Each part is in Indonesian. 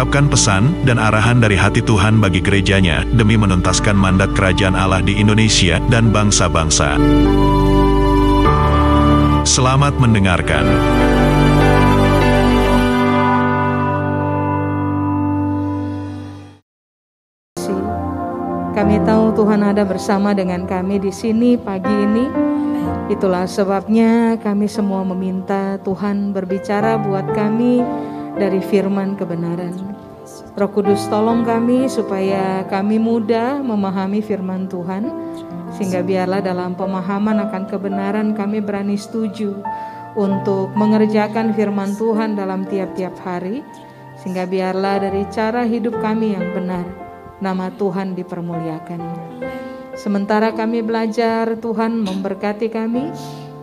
mengungkapkan pesan dan arahan dari hati Tuhan bagi gerejanya demi menuntaskan mandat kerajaan Allah di Indonesia dan bangsa-bangsa. Selamat mendengarkan. Kami tahu Tuhan ada bersama dengan kami di sini pagi ini. Itulah sebabnya kami semua meminta Tuhan berbicara buat kami dari firman kebenaran. Roh Kudus tolong kami supaya kami mudah memahami firman Tuhan sehingga biarlah dalam pemahaman akan kebenaran kami berani setuju untuk mengerjakan firman Tuhan dalam tiap-tiap hari sehingga biarlah dari cara hidup kami yang benar nama Tuhan dipermuliakan. Sementara kami belajar Tuhan memberkati kami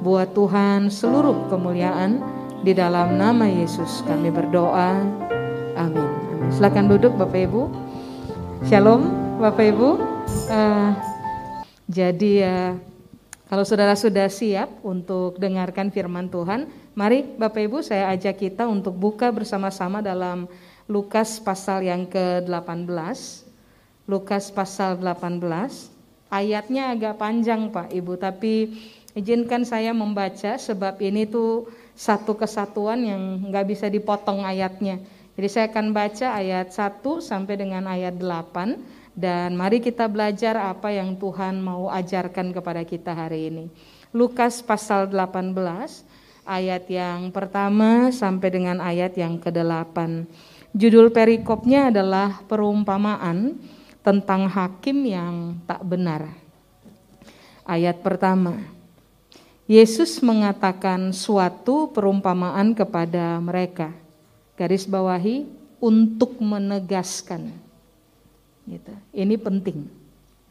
buat Tuhan seluruh kemuliaan di dalam nama Yesus kami berdoa. Amin. Amin. Silakan duduk Bapak Ibu. Shalom Bapak Ibu. Uh, jadi uh, kalau saudara sudah siap untuk dengarkan firman Tuhan, mari Bapak Ibu saya ajak kita untuk buka bersama-sama dalam Lukas pasal yang ke-18. Lukas pasal 18. Ayatnya agak panjang Pak Ibu, tapi izinkan saya membaca sebab ini tuh satu kesatuan yang nggak bisa dipotong ayatnya. Jadi saya akan baca ayat 1 sampai dengan ayat 8 dan mari kita belajar apa yang Tuhan mau ajarkan kepada kita hari ini. Lukas pasal 18 ayat yang pertama sampai dengan ayat yang ke-8. Judul perikopnya adalah perumpamaan tentang hakim yang tak benar. Ayat pertama. Yesus mengatakan suatu perumpamaan kepada mereka. Garis bawahi untuk menegaskan. Gitu. Ini penting.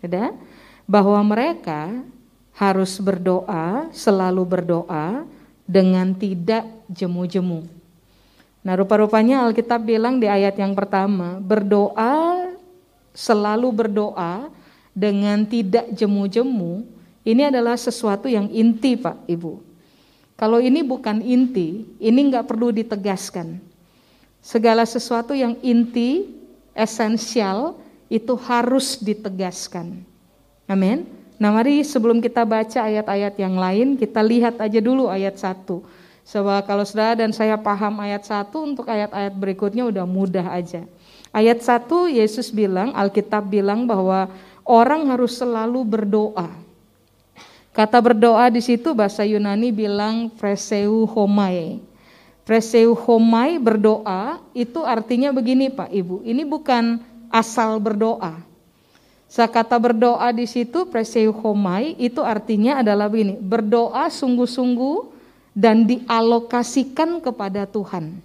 Ada bahwa mereka harus berdoa, selalu berdoa dengan tidak jemu-jemu. Nah, rupa-rupanya Alkitab bilang di ayat yang pertama, berdoa selalu berdoa dengan tidak jemu-jemu ini adalah sesuatu yang inti Pak Ibu. Kalau ini bukan inti, ini nggak perlu ditegaskan. Segala sesuatu yang inti, esensial, itu harus ditegaskan. Amin. Nah mari sebelum kita baca ayat-ayat yang lain, kita lihat aja dulu ayat 1. Sebab kalau saudara dan saya paham ayat 1, untuk ayat-ayat berikutnya udah mudah aja. Ayat 1 Yesus bilang, Alkitab bilang bahwa orang harus selalu berdoa. Kata berdoa di situ bahasa Yunani bilang preseu homai. Preseu homai berdoa itu artinya begini Pak Ibu, ini bukan asal berdoa. Saya kata berdoa di situ preseu homai itu artinya adalah begini, berdoa sungguh-sungguh dan dialokasikan kepada Tuhan.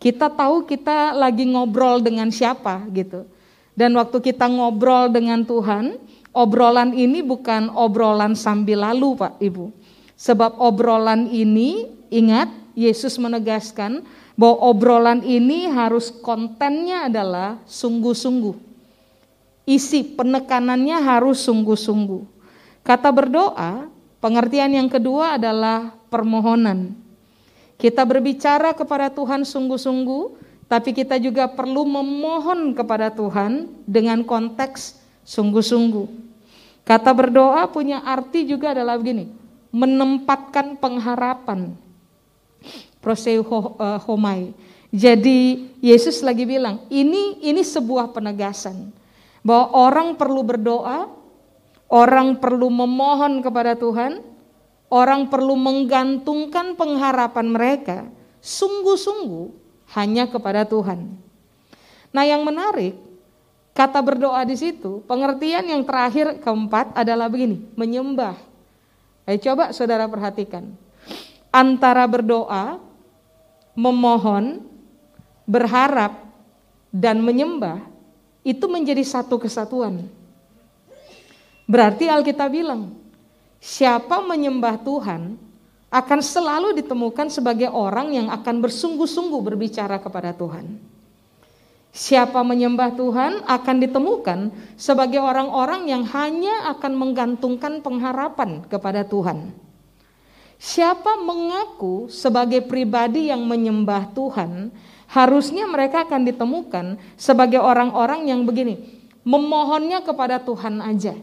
Kita tahu kita lagi ngobrol dengan siapa gitu. Dan waktu kita ngobrol dengan Tuhan, obrolan ini bukan obrolan sambil lalu Pak Ibu. Sebab obrolan ini, ingat Yesus menegaskan bahwa obrolan ini harus kontennya adalah sungguh-sungguh. Isi penekanannya harus sungguh-sungguh. Kata berdoa, pengertian yang kedua adalah permohonan. Kita berbicara kepada Tuhan sungguh-sungguh, tapi kita juga perlu memohon kepada Tuhan dengan konteks sungguh-sungguh. Kata berdoa punya arti juga adalah begini, menempatkan pengharapan. Proseu eh, homai. Jadi Yesus lagi bilang, ini ini sebuah penegasan bahwa orang perlu berdoa, orang perlu memohon kepada Tuhan, orang perlu menggantungkan pengharapan mereka sungguh-sungguh hanya kepada Tuhan. Nah, yang menarik, Kata berdoa di situ, pengertian yang terakhir keempat adalah begini, menyembah. Ayo coba saudara perhatikan. Antara berdoa, memohon, berharap, dan menyembah, itu menjadi satu kesatuan. Berarti Alkitab bilang, siapa menyembah Tuhan akan selalu ditemukan sebagai orang yang akan bersungguh-sungguh berbicara kepada Tuhan. Siapa menyembah Tuhan akan ditemukan sebagai orang-orang yang hanya akan menggantungkan pengharapan kepada Tuhan. Siapa mengaku sebagai pribadi yang menyembah Tuhan, harusnya mereka akan ditemukan sebagai orang-orang yang begini, memohonnya kepada Tuhan aja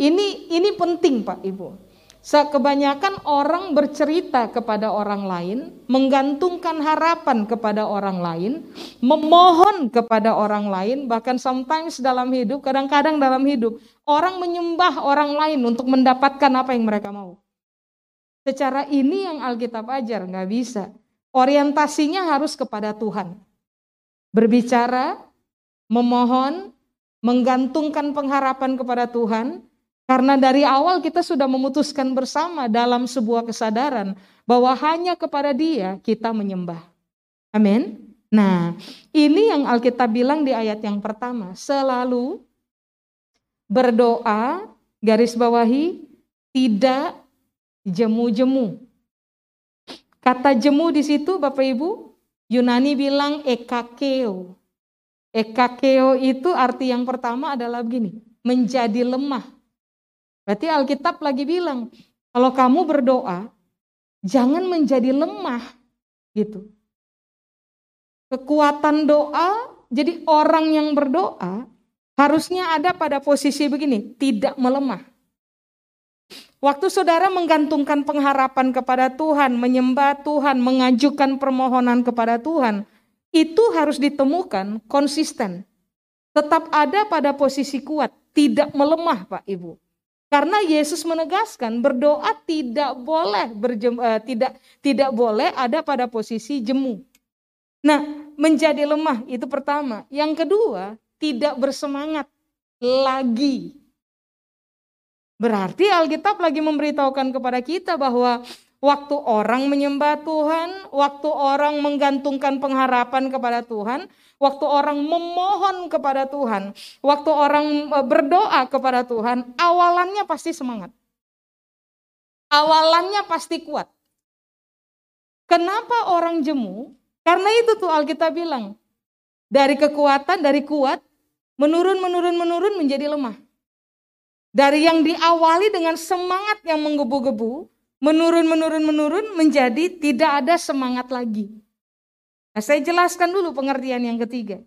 ini ini penting Pak Ibu. Kebanyakan orang bercerita kepada orang lain, menggantungkan harapan kepada orang lain, memohon kepada orang lain, bahkan sometimes dalam hidup, kadang-kadang dalam hidup, orang menyembah orang lain untuk mendapatkan apa yang mereka mau. Secara ini yang Alkitab ajar, nggak bisa. Orientasinya harus kepada Tuhan. Berbicara, memohon, menggantungkan pengharapan kepada Tuhan, karena dari awal kita sudah memutuskan bersama dalam sebuah kesadaran bahwa hanya kepada Dia kita menyembah. Amin. Nah, ini yang Alkitab bilang di ayat yang pertama, selalu berdoa, garis bawahi, tidak jemu-jemu. Kata jemu di situ Bapak Ibu, Yunani bilang ekakeo. Ekakeo itu arti yang pertama adalah begini, menjadi lemah Berarti Alkitab lagi bilang, kalau kamu berdoa, jangan menjadi lemah gitu. Kekuatan doa, jadi orang yang berdoa harusnya ada pada posisi begini, tidak melemah. Waktu saudara menggantungkan pengharapan kepada Tuhan, menyembah Tuhan, mengajukan permohonan kepada Tuhan, itu harus ditemukan konsisten. Tetap ada pada posisi kuat, tidak melemah Pak Ibu. Karena Yesus menegaskan berdoa tidak boleh berjem, uh, tidak tidak boleh ada pada posisi jemu. Nah, menjadi lemah itu pertama. Yang kedua, tidak bersemangat lagi. Berarti Alkitab lagi memberitahukan kepada kita bahwa waktu orang menyembah Tuhan, waktu orang menggantungkan pengharapan kepada Tuhan, waktu orang memohon kepada Tuhan, waktu orang e, berdoa kepada Tuhan, awalannya pasti semangat. Awalannya pasti kuat. Kenapa orang jemu? Karena itu tuh Alkitab bilang, dari kekuatan, dari kuat, menurun, menurun, menurun menjadi lemah. Dari yang diawali dengan semangat yang menggebu-gebu, menurun, menurun, menurun menjadi tidak ada semangat lagi. Nah, saya jelaskan dulu pengertian yang ketiga.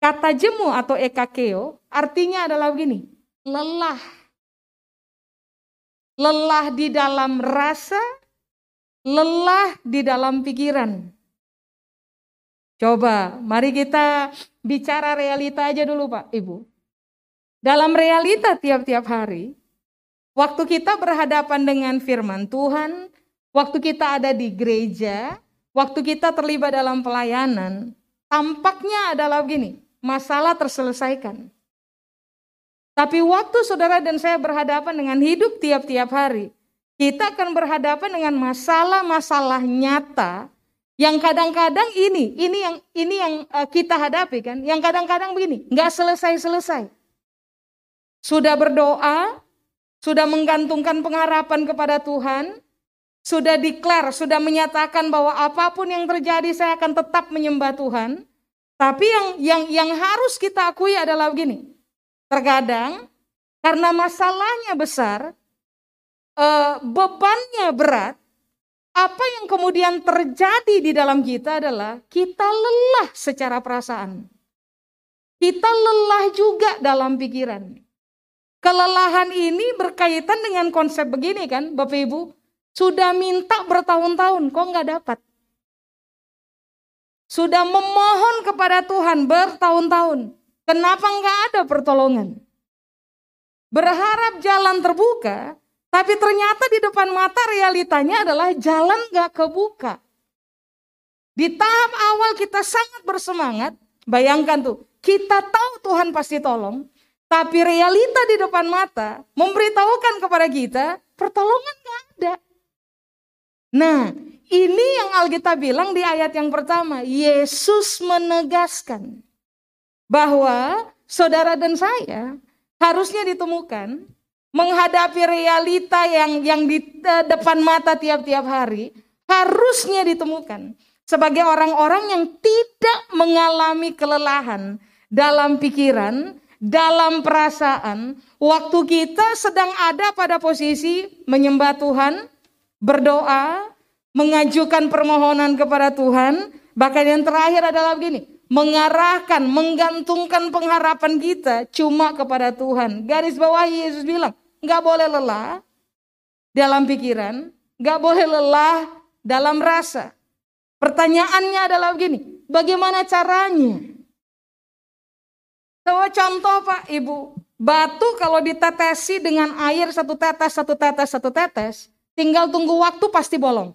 Kata jemu atau ekakeo artinya adalah begini, lelah. Lelah di dalam rasa, lelah di dalam pikiran. Coba, mari kita bicara realita aja dulu Pak, Ibu. Dalam realita tiap-tiap hari, waktu kita berhadapan dengan firman Tuhan, waktu kita ada di gereja, waktu kita terlibat dalam pelayanan, tampaknya adalah begini, masalah terselesaikan. Tapi waktu saudara dan saya berhadapan dengan hidup tiap-tiap hari, kita akan berhadapan dengan masalah-masalah nyata yang kadang-kadang ini, ini yang ini yang eh, kita hadapi kan, yang kadang-kadang begini, nggak selesai-selesai. Sudah berdoa, sudah menggantungkan pengharapan kepada Tuhan, sudah declare, sudah menyatakan bahwa apa pun yang terjadi saya akan tetap menyembah Tuhan. Tapi yang yang yang harus kita akui adalah begini. Terkadang karena masalahnya besar, eh, bebannya berat, apa yang kemudian terjadi di dalam kita adalah kita lelah secara perasaan. Kita lelah juga dalam pikiran. Kelelahan ini berkaitan dengan konsep begini kan, Bapak Ibu. Sudah minta bertahun-tahun, kok nggak dapat? Sudah memohon kepada Tuhan bertahun-tahun, kenapa nggak ada pertolongan? Berharap jalan terbuka, tapi ternyata di depan mata realitanya adalah jalan nggak kebuka. Di tahap awal kita sangat bersemangat, bayangkan tuh, kita tahu Tuhan pasti tolong, tapi realita di depan mata memberitahukan kepada kita, pertolongan nggak ada. Nah, ini yang Alkitab bilang di ayat yang pertama. Yesus menegaskan bahwa saudara dan saya harusnya ditemukan menghadapi realita yang yang di eh, depan mata tiap-tiap hari harusnya ditemukan sebagai orang-orang yang tidak mengalami kelelahan dalam pikiran, dalam perasaan, waktu kita sedang ada pada posisi menyembah Tuhan, berdoa, mengajukan permohonan kepada Tuhan, bahkan yang terakhir adalah begini, mengarahkan, menggantungkan pengharapan kita cuma kepada Tuhan. Garis bawah Yesus bilang, nggak boleh lelah dalam pikiran, nggak boleh lelah dalam rasa. Pertanyaannya adalah begini, bagaimana caranya? Contoh Pak Ibu, batu kalau ditetesi dengan air satu tetes, satu tetes, satu tetes, tinggal tunggu waktu pasti bolong.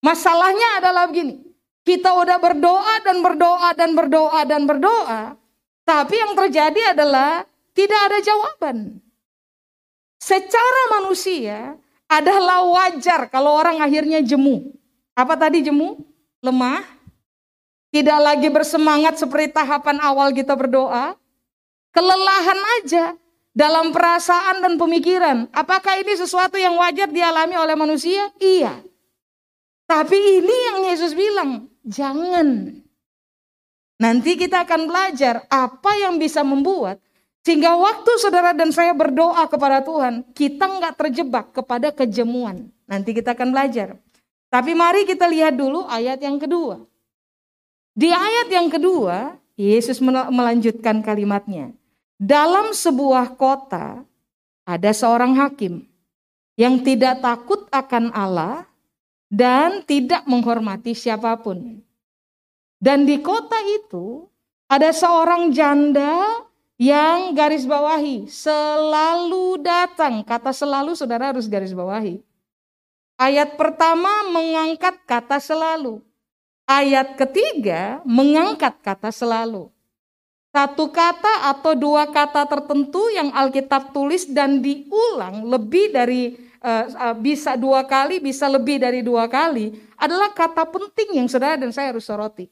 Masalahnya adalah begini, kita udah berdoa dan berdoa dan berdoa dan berdoa, tapi yang terjadi adalah tidak ada jawaban. Secara manusia adalah wajar kalau orang akhirnya jemu. Apa tadi jemu? Lemah. Tidak lagi bersemangat seperti tahapan awal kita berdoa. Kelelahan aja dalam perasaan dan pemikiran. Apakah ini sesuatu yang wajar dialami oleh manusia? Iya. Tapi ini yang Yesus bilang, jangan. Nanti kita akan belajar apa yang bisa membuat sehingga waktu saudara dan saya berdoa kepada Tuhan, kita nggak terjebak kepada kejemuan. Nanti kita akan belajar. Tapi mari kita lihat dulu ayat yang kedua. Di ayat yang kedua, Yesus melanjutkan kalimatnya. Dalam sebuah kota ada seorang hakim yang tidak takut akan Allah dan tidak menghormati siapa pun. Dan di kota itu ada seorang janda yang garis bawahi selalu datang. Kata selalu saudara harus garis bawahi. Ayat pertama mengangkat kata selalu. Ayat ketiga mengangkat kata selalu. Satu kata atau dua kata tertentu yang Alkitab tulis dan diulang lebih dari uh, bisa dua kali, bisa lebih dari dua kali adalah kata penting yang saudara dan saya harus soroti.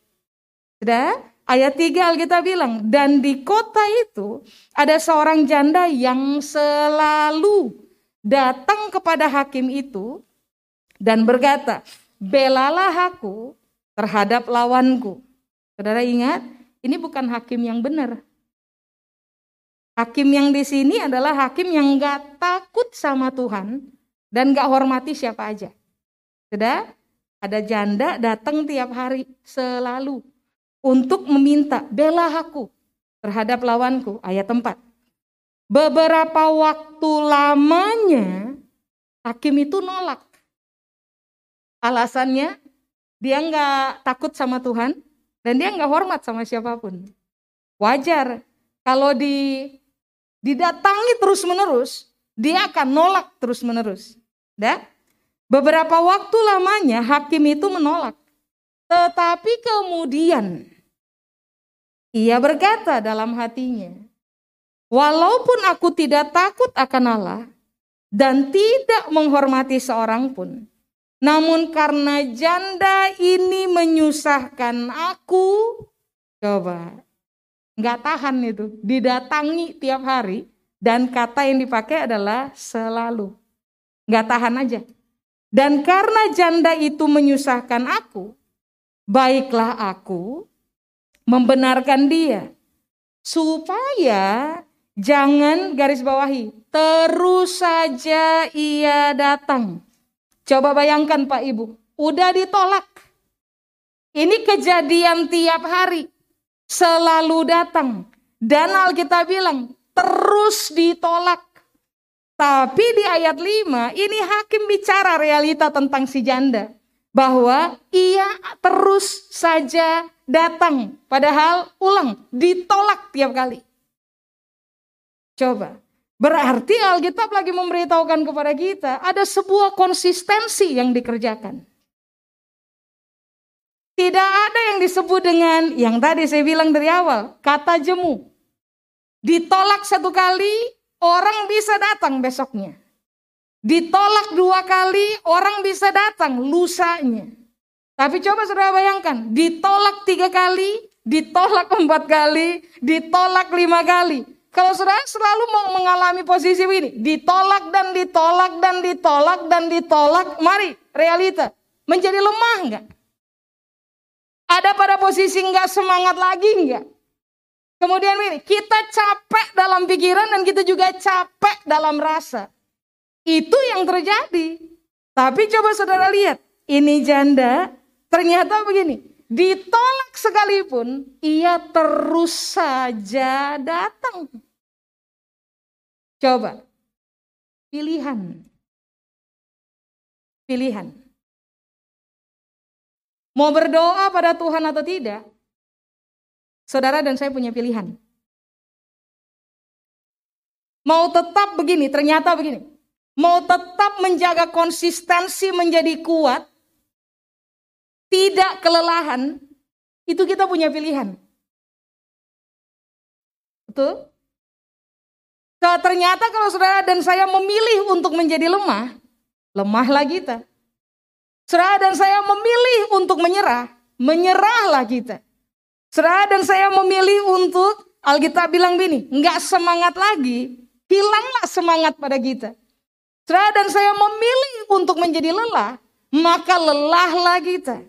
Sudah? Ayat 3 Alkitab bilang, dan di kota itu ada seorang janda yang selalu datang kepada hakim itu dan berkata, belalah aku terhadap lawanku. Saudara ingat, ini bukan hakim yang benar. Hakim yang di sini adalah hakim yang gak takut sama Tuhan dan gak hormati siapa aja. Sudah? Ada janda datang tiap hari selalu untuk meminta bela aku terhadap lawanku. Ayat 4. Beberapa waktu lamanya hakim itu nolak. Alasannya dia nggak takut sama Tuhan dan dia nggak hormat sama siapa pun. Wajar kalau di didatangi terus menerus dia akan nolak terus menerus. Dan beberapa waktu lamanya hakim itu menolak. Tetapi kemudian ia berkata dalam hatinya, Walaupun aku tidak takut akan Allah dan tidak menghormati seorang pun, namun karena janda ini menyusahkan aku, coba. Nggak tahan itu, didatangi tiap hari dan kata yang dipakai adalah selalu, nggak tahan aja. Dan karena janda itu menyusahkan aku, baiklah aku membenarkan dia supaya jangan garis bawahi terus saja ia datang Coba bayangkan Pak Ibu, udah ditolak. Ini kejadian tiap hari, selalu datang. Dan Alkitab bilang, terus ditolak. Tapi di ayat 5, ini hakim bicara realita tentang si janda. Bahwa ia terus saja datang. Padahal ulang, ditolak tiap kali. Coba, Berarti Alkitab lagi memberitahukan kepada kita ada sebuah konsistensi yang dikerjakan. Tidak ada yang disebut dengan yang tadi saya bilang dari awal, kata jemu. Ditolak satu kali, orang bisa datang besoknya. Ditolak dua kali, orang bisa datang lusanya. Tapi coba saudara bayangkan, ditolak tiga kali, ditolak empat kali, ditolak lima kali Kalau saudara selalu mengalami posisi ini, ditolak dan ditolak dan ditolak dan ditolak, mari realita menjadi lemah enggak? Ada pada posisi enggak semangat lagi enggak? Kemudian ini, kita capek dalam pikiran dan kita juga capek dalam rasa. Itu yang terjadi. Tapi coba saudara lihat, ini janda ternyata begini, ditolak sekalipun ia terus saja datang. Coba, pilihan. Pilihan. Mau berdoa pada Tuhan atau tidak, saudara dan saya punya pilihan. Mau tetap begini, ternyata begini. Mau tetap menjaga konsistensi menjadi kuat, tidak kelelahan, itu kita punya pilihan. Betul? Ternyata kalau saudara dan saya memilih untuk menjadi lemah, lemahlah kita. Saudara dan saya memilih untuk menyerah, menyerahlah kita. Saudara dan saya memilih untuk, Alkitab bilang begini, enggak semangat lagi, hilanglah semangat pada kita. Saudara dan saya memilih untuk menjadi lelah, maka lelahlah kita.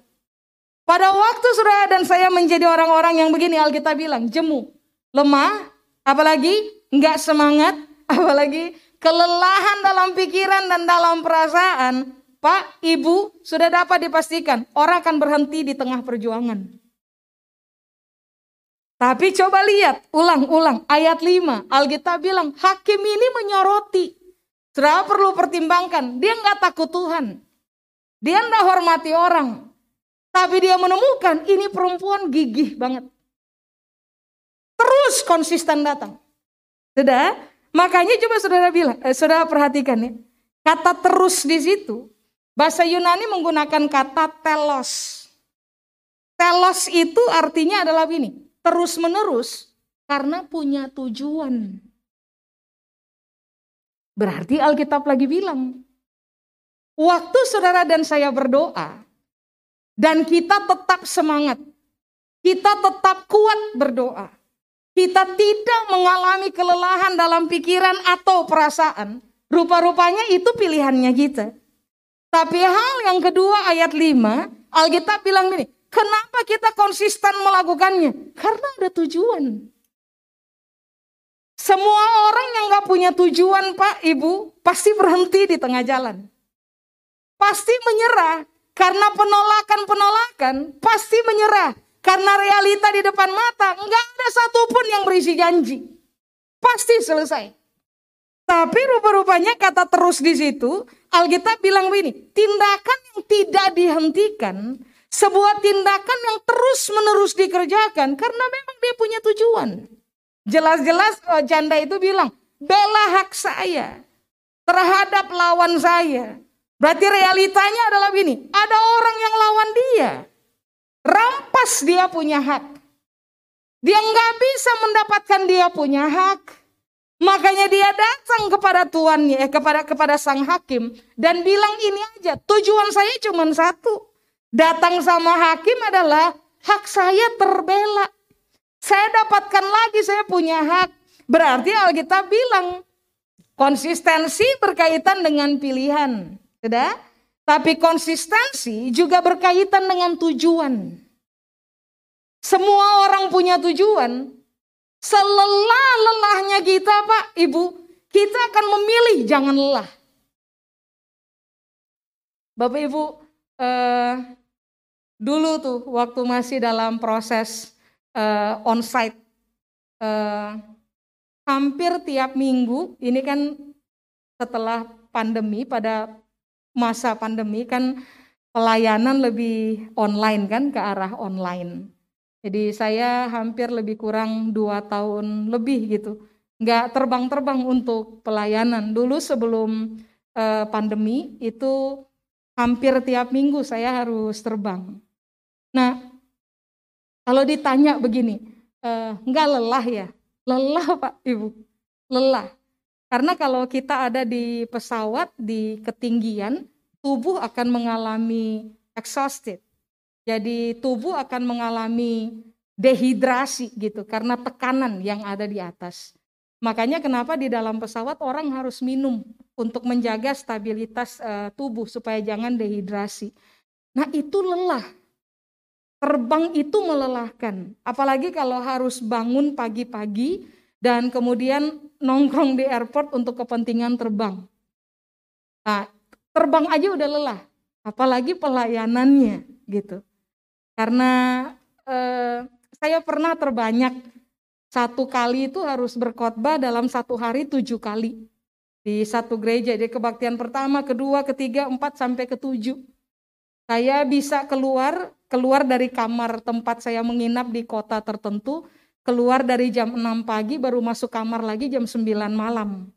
Pada waktu saudara dan saya menjadi orang-orang yang begini, Alkitab bilang, jemu, lemah, apalagi nggak semangat, apalagi kelelahan dalam pikiran dan dalam perasaan, Pak, Ibu, sudah dapat dipastikan orang akan berhenti di tengah perjuangan. Tapi coba lihat, ulang-ulang ayat 5. Alkitab bilang, hakim ini menyoroti. Sudah perlu pertimbangkan, dia nggak takut Tuhan. Dia nggak hormati orang. Tapi dia menemukan ini perempuan gigih banget. Terus konsisten datang. Sudah? Makanya coba saudara bilang, eh, saudara perhatikan ya. Kata terus di situ, bahasa Yunani menggunakan kata telos. Telos itu artinya adalah ini, terus menerus karena punya tujuan. Berarti Alkitab lagi bilang, waktu saudara dan saya berdoa, dan kita tetap semangat, kita tetap kuat berdoa, kita tidak mengalami kelelahan dalam pikiran atau perasaan, rupa-rupanya itu pilihannya kita. Tapi hal yang kedua ayat 5, Alkitab bilang ini, kenapa kita konsisten melakukannya? Karena ada tujuan. Semua orang yang gak punya tujuan Pak, Ibu, pasti berhenti di tengah jalan. Pasti menyerah, karena penolakan-penolakan pasti menyerah. Karena realita di depan mata, nggak ada satupun yang berisi janji. Pasti selesai. Tapi rupa-rupanya kata terus di situ, Alkitab bilang begini, tindakan yang tidak dihentikan, sebuah tindakan yang terus-menerus dikerjakan karena memang dia punya tujuan. Jelas-jelas oh, janda itu bilang, bela hak saya terhadap lawan saya. Berarti realitanya adalah begini, ada orang yang lawan dia. Rampas dia punya hak. Dia nggak bisa mendapatkan dia punya hak. Makanya dia datang kepada tuannya, eh, kepada kepada sang hakim dan bilang ini aja, tujuan saya cuma satu. Datang sama hakim adalah hak saya terbela. Saya dapatkan lagi, saya punya hak. Berarti Alkitab bilang konsistensi berkaitan dengan pilihan. Sudah? Tapi konsistensi juga berkaitan dengan tujuan. Semua orang punya tujuan. Selelah-lelahnya kita Pak, Ibu, kita akan memilih jangan lelah. Bapak Ibu, eh, dulu tuh waktu masih dalam proses eh, onsite, eh, hampir tiap minggu, ini kan setelah pandemi pada masa pandemi kan pelayanan lebih online kan ke arah online. Jadi saya hampir lebih kurang dua tahun lebih gitu, nggak terbang-terbang untuk pelayanan. Dulu sebelum eh, pandemi itu hampir tiap minggu saya harus terbang. Nah, kalau ditanya begini, eh, nggak lelah ya? Lelah Pak Ibu, lelah. Karena kalau kita ada di pesawat di ketinggian, tubuh akan mengalami exhausted. Jadi tubuh akan mengalami dehidrasi gitu karena tekanan yang ada di atas. Makanya kenapa di dalam pesawat orang harus minum untuk menjaga stabilitas uh, tubuh supaya jangan dehidrasi. Nah, itu lelah. Terbang itu melelahkan. Apalagi kalau harus bangun pagi-pagi dan kemudian nongkrong di airport untuk kepentingan terbang. Nah, terbang aja udah lelah, apalagi pelayanannya gitu. Karena eh, saya pernah terbanyak satu kali itu harus berkhotbah dalam satu hari tujuh kali di satu gereja. Jadi kebaktian pertama, kedua, ketiga, empat sampai ketujuh. Saya bisa keluar keluar dari kamar tempat saya menginap di kota tertentu, keluar dari jam 6 pagi baru masuk kamar lagi jam 9 malam.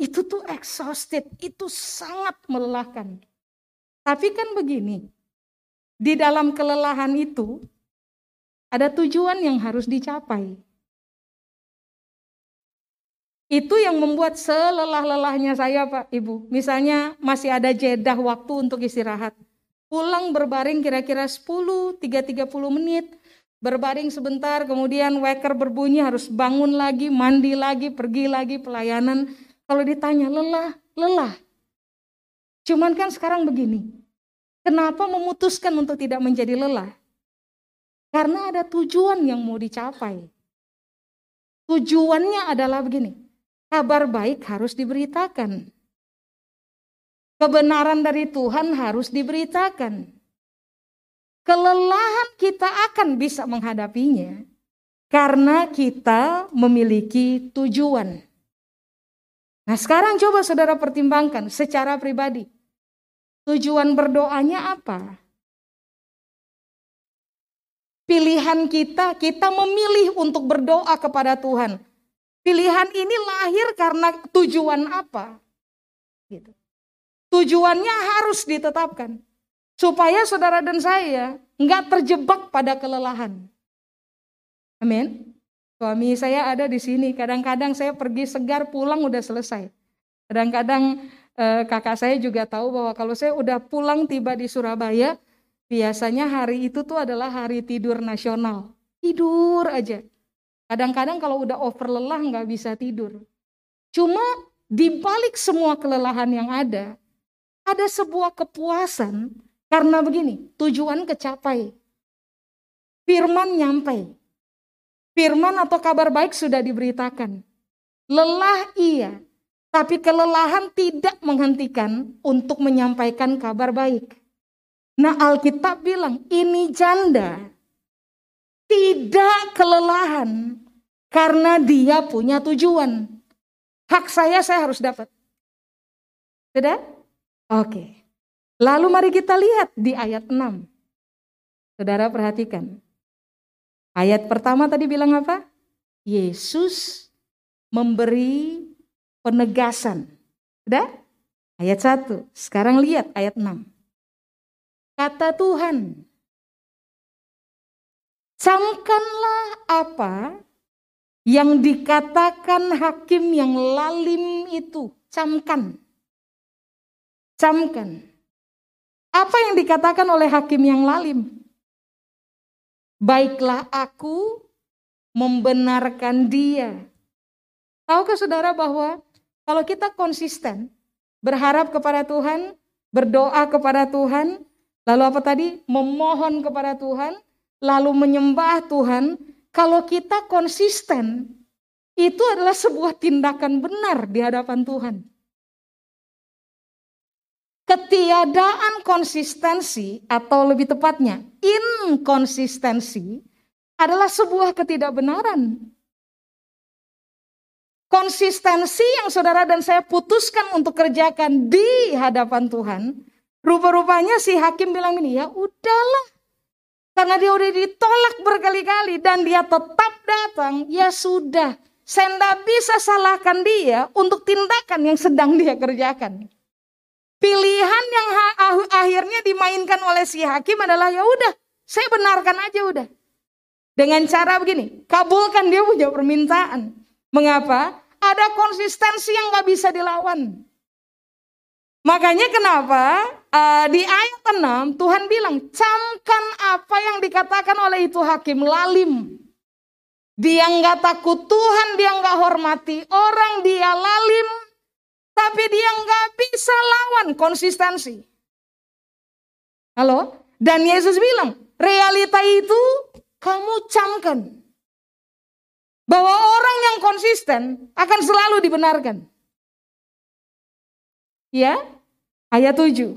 Itu tuh exhausted, itu sangat melelahkan. Tapi kan begini, di dalam kelelahan itu ada tujuan yang harus dicapai. Itu yang membuat selelah-lelahnya saya Pak Ibu. Misalnya masih ada jedah waktu untuk istirahat. Pulang berbaring kira-kira 10, 3-30 menit. Berbaring sebentar, kemudian waker berbunyi harus bangun lagi, mandi lagi, pergi lagi pelayanan. Kalau ditanya lelah, lelah. Cuman kan sekarang begini. Kenapa memutuskan untuk tidak menjadi lelah? Karena ada tujuan yang mau dicapai. Tujuannya adalah begini Kabar baik harus diberitakan. Kebenaran dari Tuhan harus diberitakan. Kelelahan kita akan bisa menghadapinya karena kita memiliki tujuan. Nah, sekarang coba saudara pertimbangkan secara pribadi. Tujuan berdoanya apa? Pilihan kita, kita memilih untuk berdoa kepada Tuhan Pilihan ini lahir karena tujuan apa? Gitu. Tujuannya harus ditetapkan. Supaya saudara dan saya nggak terjebak pada kelelahan. Amin. Suami saya ada di sini. Kadang-kadang saya pergi segar pulang udah selesai. Kadang-kadang eh, kakak saya juga tahu bahwa kalau saya udah pulang tiba di Surabaya, biasanya hari itu tuh adalah hari tidur nasional. Tidur aja. Kadang-kadang kalau udah over lelah nggak bisa tidur. Cuma di balik semua kelelahan yang ada, ada sebuah kepuasan karena begini, tujuan kecapai. Firman nyampai. Firman atau kabar baik sudah diberitakan. Lelah iya, tapi kelelahan tidak menghentikan untuk menyampaikan kabar baik. Nah Alkitab bilang ini janda tidak kelelahan karena dia punya tujuan. Hak saya saya harus dapat. Sudah? Oke. Lalu mari kita lihat di ayat 6. Saudara perhatikan. Ayat pertama tadi bilang apa? Yesus memberi penegasan. Sudah? Ayat 1. Sekarang lihat ayat 6. Kata Tuhan, Camkanlah apa yang dikatakan hakim yang lalim itu. Camkan. Camkan. Apa yang dikatakan oleh hakim yang lalim? Baiklah aku membenarkan dia. Tahukah saudara bahwa kalau kita konsisten berharap kepada Tuhan, berdoa kepada Tuhan, lalu apa tadi? Memohon kepada Tuhan, lalu menyembah Tuhan, kalau kita konsisten, itu adalah sebuah tindakan benar di hadapan Tuhan. Ketiadaan konsistensi atau lebih tepatnya inkonsistensi adalah sebuah ketidakbenaran. Konsistensi yang saudara dan saya putuskan untuk kerjakan di hadapan Tuhan, rupa-rupanya si hakim bilang ini, ya udahlah karena dia udah ditolak berkali-kali dan dia tetap datang, ya sudah. Saya tidak bisa salahkan dia untuk tindakan yang sedang dia kerjakan. Pilihan yang akhirnya dimainkan oleh si hakim adalah ya udah, saya benarkan aja udah. Dengan cara begini, kabulkan dia punya permintaan. Mengapa? Ada konsistensi yang gak bisa dilawan. Makanya kenapa uh, di ayat 6 Tuhan bilang camkan apa yang dikatakan oleh itu hakim lalim. Dia nggak takut Tuhan, dia nggak hormati orang, dia lalim, tapi dia nggak bisa lawan konsistensi. Halo? Dan Yesus bilang, realita itu kamu camkan. Bahwa orang yang konsisten akan selalu dibenarkan. Ya, ayat 7.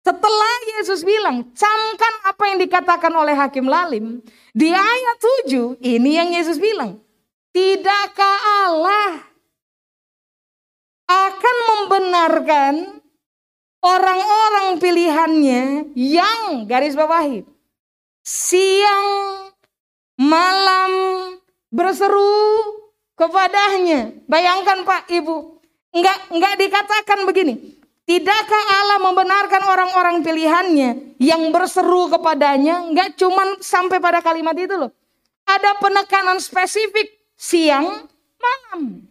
Setelah Yesus bilang, camkan apa yang dikatakan oleh Hakim Lalim. Di ayat 7, ini yang Yesus bilang. Tidakkah Allah akan membenarkan orang-orang pilihannya yang garis bawahi siang malam berseru kepadanya. Bayangkan Pak Ibu, enggak enggak dikatakan begini. Tidakkah Allah membenarkan orang-orang pilihannya yang berseru kepadanya? Enggak cuman sampai pada kalimat itu loh. Ada penekanan spesifik siang malam.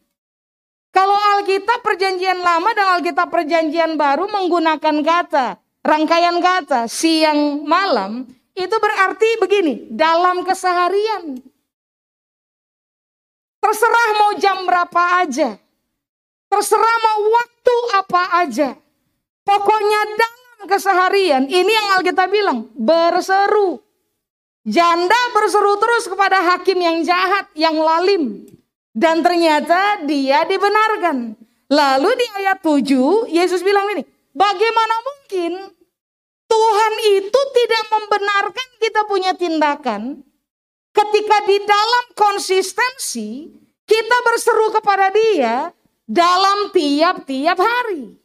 Kalau Alkitab perjanjian lama dan Alkitab perjanjian baru menggunakan kata, rangkaian kata siang malam, itu berarti begini, dalam keseharian. Terserah mau jam berapa aja. Terserah mau waktu apa aja. Pokoknya dalam keseharian, ini yang Alkitab bilang, berseru. Janda berseru terus kepada hakim yang jahat, yang lalim. Dan ternyata dia dibenarkan. Lalu di ayat 7, Yesus bilang ini, bagaimana mungkin Tuhan itu tidak membenarkan kita punya tindakan ketika di dalam konsistensi kita berseru kepada dia dalam tiap-tiap hari.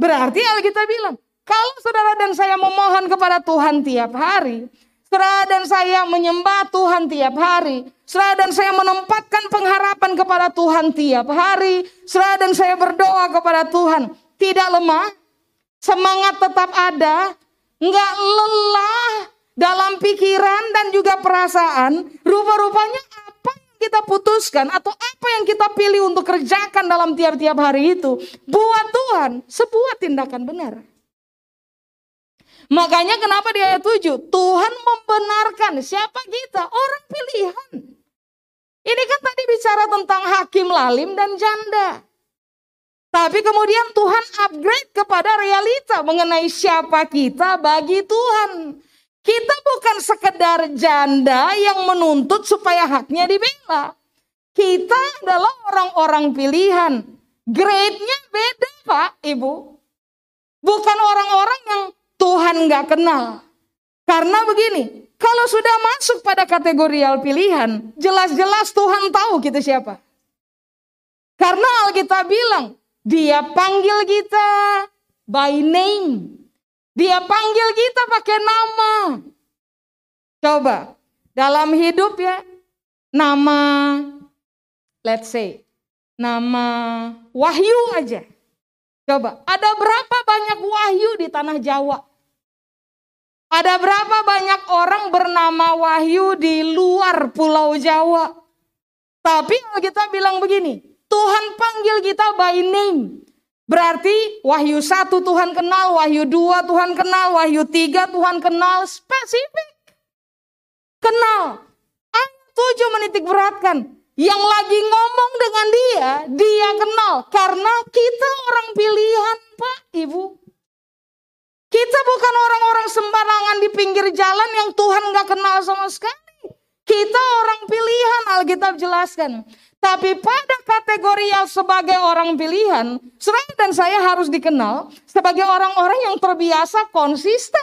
Berarti Alkitab bilang, kalau saudara dan saya memohon kepada Tuhan tiap hari, saudara dan saya menyembah Tuhan tiap hari, saudara dan saya menempatkan pengharapan kepada Tuhan tiap hari, saudara dan saya berdoa kepada Tuhan, tidak lemah, semangat tetap ada, nggak lelah dalam pikiran dan juga perasaan, rupa-rupanya kita putuskan atau apa yang kita pilih untuk kerjakan dalam tiap-tiap hari itu buat Tuhan sebuah tindakan benar. Makanya kenapa di ayat 7 Tuhan membenarkan siapa kita? Orang pilihan. Ini kan tadi bicara tentang hakim lalim dan janda. Tapi kemudian Tuhan upgrade kepada realita mengenai siapa kita bagi Tuhan. Kita bukan sekedar janda yang menuntut supaya haknya dibela. Kita adalah orang-orang pilihan. Grade-nya beda Pak, Ibu. Bukan orang-orang yang Tuhan nggak kenal. Karena begini, kalau sudah masuk pada kategorial pilihan, jelas-jelas Tuhan tahu kita siapa. Karena Alkitab bilang, dia panggil kita by name. Dia panggil kita pakai nama. Coba, dalam hidup ya, nama, let's say, nama Wahyu aja. Coba, ada berapa banyak Wahyu di tanah Jawa? Ada berapa banyak orang bernama Wahyu di luar pulau Jawa? Tapi kita bilang begini, Tuhan panggil kita by name. Berarti Wahyu satu Tuhan kenal, Wahyu dua Tuhan kenal, Wahyu tiga Tuhan kenal, spesifik. Kenal. Ayat tujuh menitik beratkan. Yang lagi ngomong dengan dia, dia kenal. Karena kita orang pilihan Pak, Ibu. Kita bukan orang-orang sembarangan di pinggir jalan yang Tuhan gak kenal sama sekali. Kita orang pilihan, Alkitab jelaskan. Tapi pada kategori yang sebagai orang pilihan, saudara dan saya harus dikenal sebagai orang-orang yang terbiasa konsisten.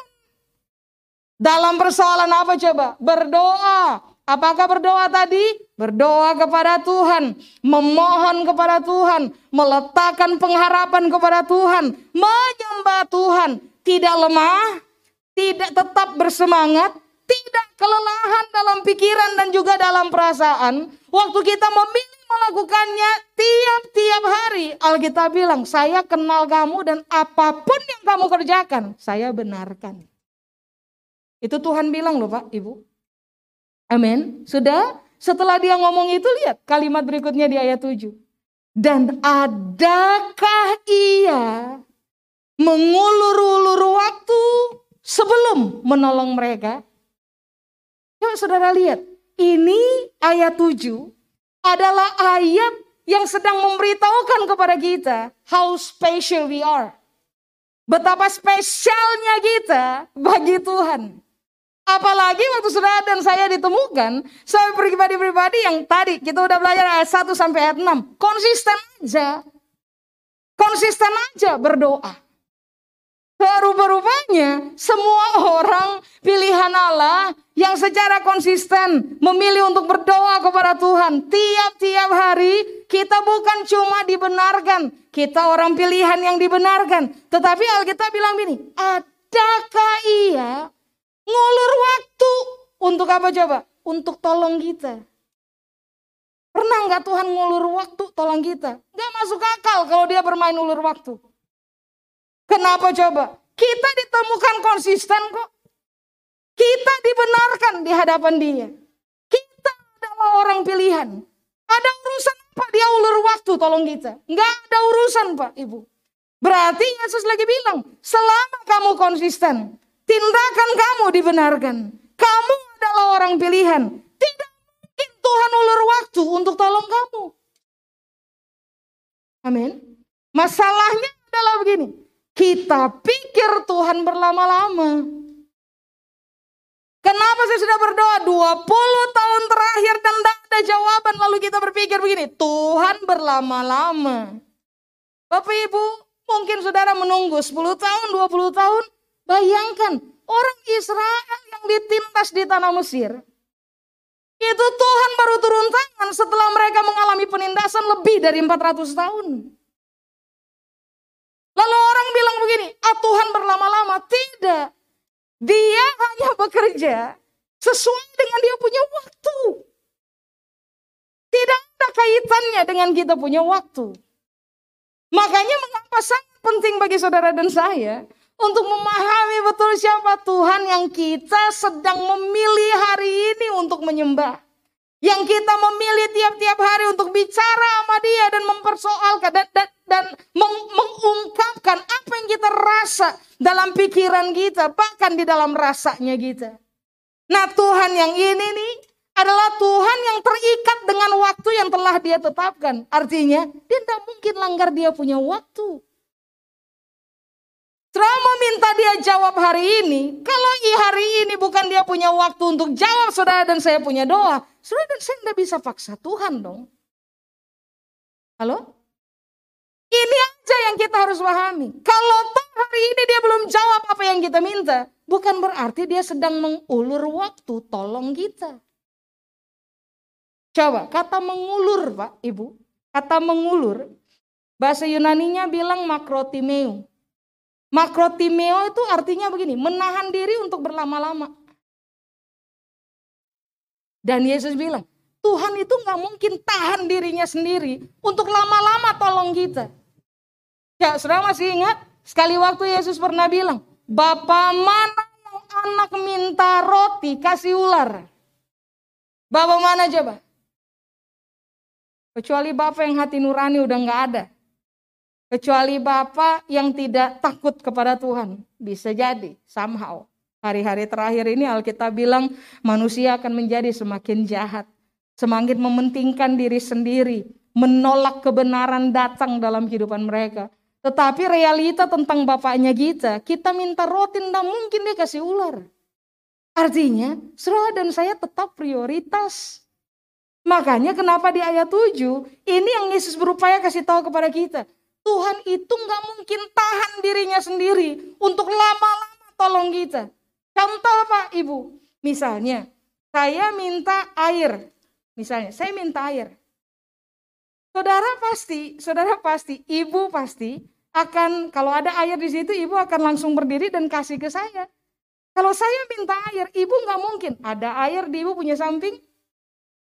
Dalam persoalan apa coba? Berdoa. Apakah berdoa tadi? Berdoa kepada Tuhan, memohon kepada Tuhan, meletakkan pengharapan kepada Tuhan, menyembah Tuhan, tidak lemah, tidak tetap bersemangat, tidak kelelahan dalam pikiran dan juga dalam perasaan. Waktu kita memilih melakukannya tiap-tiap hari. Alkitab bilang, saya kenal kamu dan apa pun yang kamu kerjakan, saya benarkan. Itu Tuhan bilang loh Pak, Ibu. Amin. Sudah? Setelah dia ngomong itu lihat kalimat berikutnya di ayat 7. Dan adakah ia mengulur-ulur waktu sebelum menolong mereka? Coba saudara lihat, ini ayat 7 adalah ayat yang sedang memberitahukan kepada kita how special we are. Betapa spesialnya kita bagi Tuhan. Apalagi waktu saudara dan saya ditemukan, saya pribadi-pribadi yang tadi kita udah belajar ayat 1 sampai ayat 6. Konsisten aja. Konsisten aja berdoa. Rupa-rupanya semua orang pilihan Allah yang secara konsisten memilih untuk berdoa kepada Tuhan tiap-tiap hari kita bukan cuma dibenarkan, kita orang pilihan yang dibenarkan. Tetapi Alkitab bilang gini, adakah ia ngulur waktu untuk apa coba? Untuk tolong kita. Pernah nggak Tuhan ngulur waktu tolong kita? Nggak masuk akal kalau dia bermain ulur waktu. Kenapa coba? Kita ditemukan konsisten kok. Kita dibenarkan di hadapan dia. Kita adalah orang pilihan. Ada urusan apa dia ulur waktu tolong kita? Enggak ada urusan Pak Ibu. Berarti Yesus lagi bilang, selama kamu konsisten, tindakan kamu dibenarkan. Kamu adalah orang pilihan. Tidak mungkin Tuhan ulur waktu untuk tolong kamu. Amin. Masalahnya adalah begini. Kita pikir Tuhan berlama-lama. Kenapa saya sudah berdoa 20 tahun terakhir dan tidak ada jawaban lalu kita berpikir begini, Tuhan berlama-lama. Bapak Ibu, mungkin saudara menunggu 10 tahun, 20 tahun. Bayangkan, orang Israel yang ditindas di tanah Mesir. Itu Tuhan baru turun tangan setelah mereka mengalami penindasan lebih dari 400 tahun. Lalu orang bilang begini, ah Tuhan berlama-lama. Tidak. Dia hanya bekerja sesuai dengan dia punya waktu. Tidak ada kaitannya dengan kita punya waktu. Makanya mengapa sangat penting bagi saudara dan saya untuk memahami betul siapa Tuhan yang kita sedang memilih hari ini untuk menyembah. Yang kita memilih tiap-tiap hari untuk bicara sama dia dan mempersoalkan dan, dan, dan meng, mengungkapkan apa yang kita rasa dalam pikiran kita, bahkan di dalam rasanya kita. Nah Tuhan yang ini nih adalah Tuhan yang terikat dengan waktu yang telah dia tetapkan. Artinya dia tidak mungkin langgar dia punya waktu. Trauma minta dia jawab hari ini. Kalau hari ini bukan dia punya waktu untuk jawab saudara dan saya punya doa. Saudara dan saya tidak bisa paksa Tuhan dong. Halo? Ini aja yang kita harus pahami. Kalau toh hari ini dia belum jawab apa yang kita minta. Bukan berarti dia sedang mengulur waktu tolong kita. Coba kata mengulur Pak Ibu. Kata mengulur. Bahasa Yunaninya bilang makrotimeu. Makrotimeo itu artinya begini, menahan diri untuk berlama-lama. Dan Yesus bilang, Tuhan itu nggak mungkin tahan dirinya sendiri untuk lama-lama tolong kita. Ya, saudara masih ingat? Sekali waktu Yesus pernah bilang, Bapak mana yang anak minta roti kasih ular? Bapak mana coba? Kecuali Bapak yang hati nurani udah nggak ada. Kecuali Bapak yang tidak takut kepada Tuhan. Bisa jadi, somehow. Hari-hari terakhir ini Alkitab bilang manusia akan menjadi semakin jahat. Semakin mementingkan diri sendiri. Menolak kebenaran datang dalam kehidupan mereka. Tetapi realita tentang bapaknya kita, kita minta roti, tidak mungkin dia kasih ular. Artinya, saudara dan saya tetap prioritas. Makanya kenapa di ayat 7, ini yang Yesus berupaya kasih tahu kepada kita. Tuhan itu nggak mungkin tahan dirinya sendiri untuk lama-lama tolong kita. Contoh Pak Ibu, misalnya saya minta air, misalnya saya minta air. Saudara pasti, saudara pasti, ibu pasti akan kalau ada air di situ, ibu akan langsung berdiri dan kasih ke saya. Kalau saya minta air, ibu nggak mungkin ada air di ibu punya samping,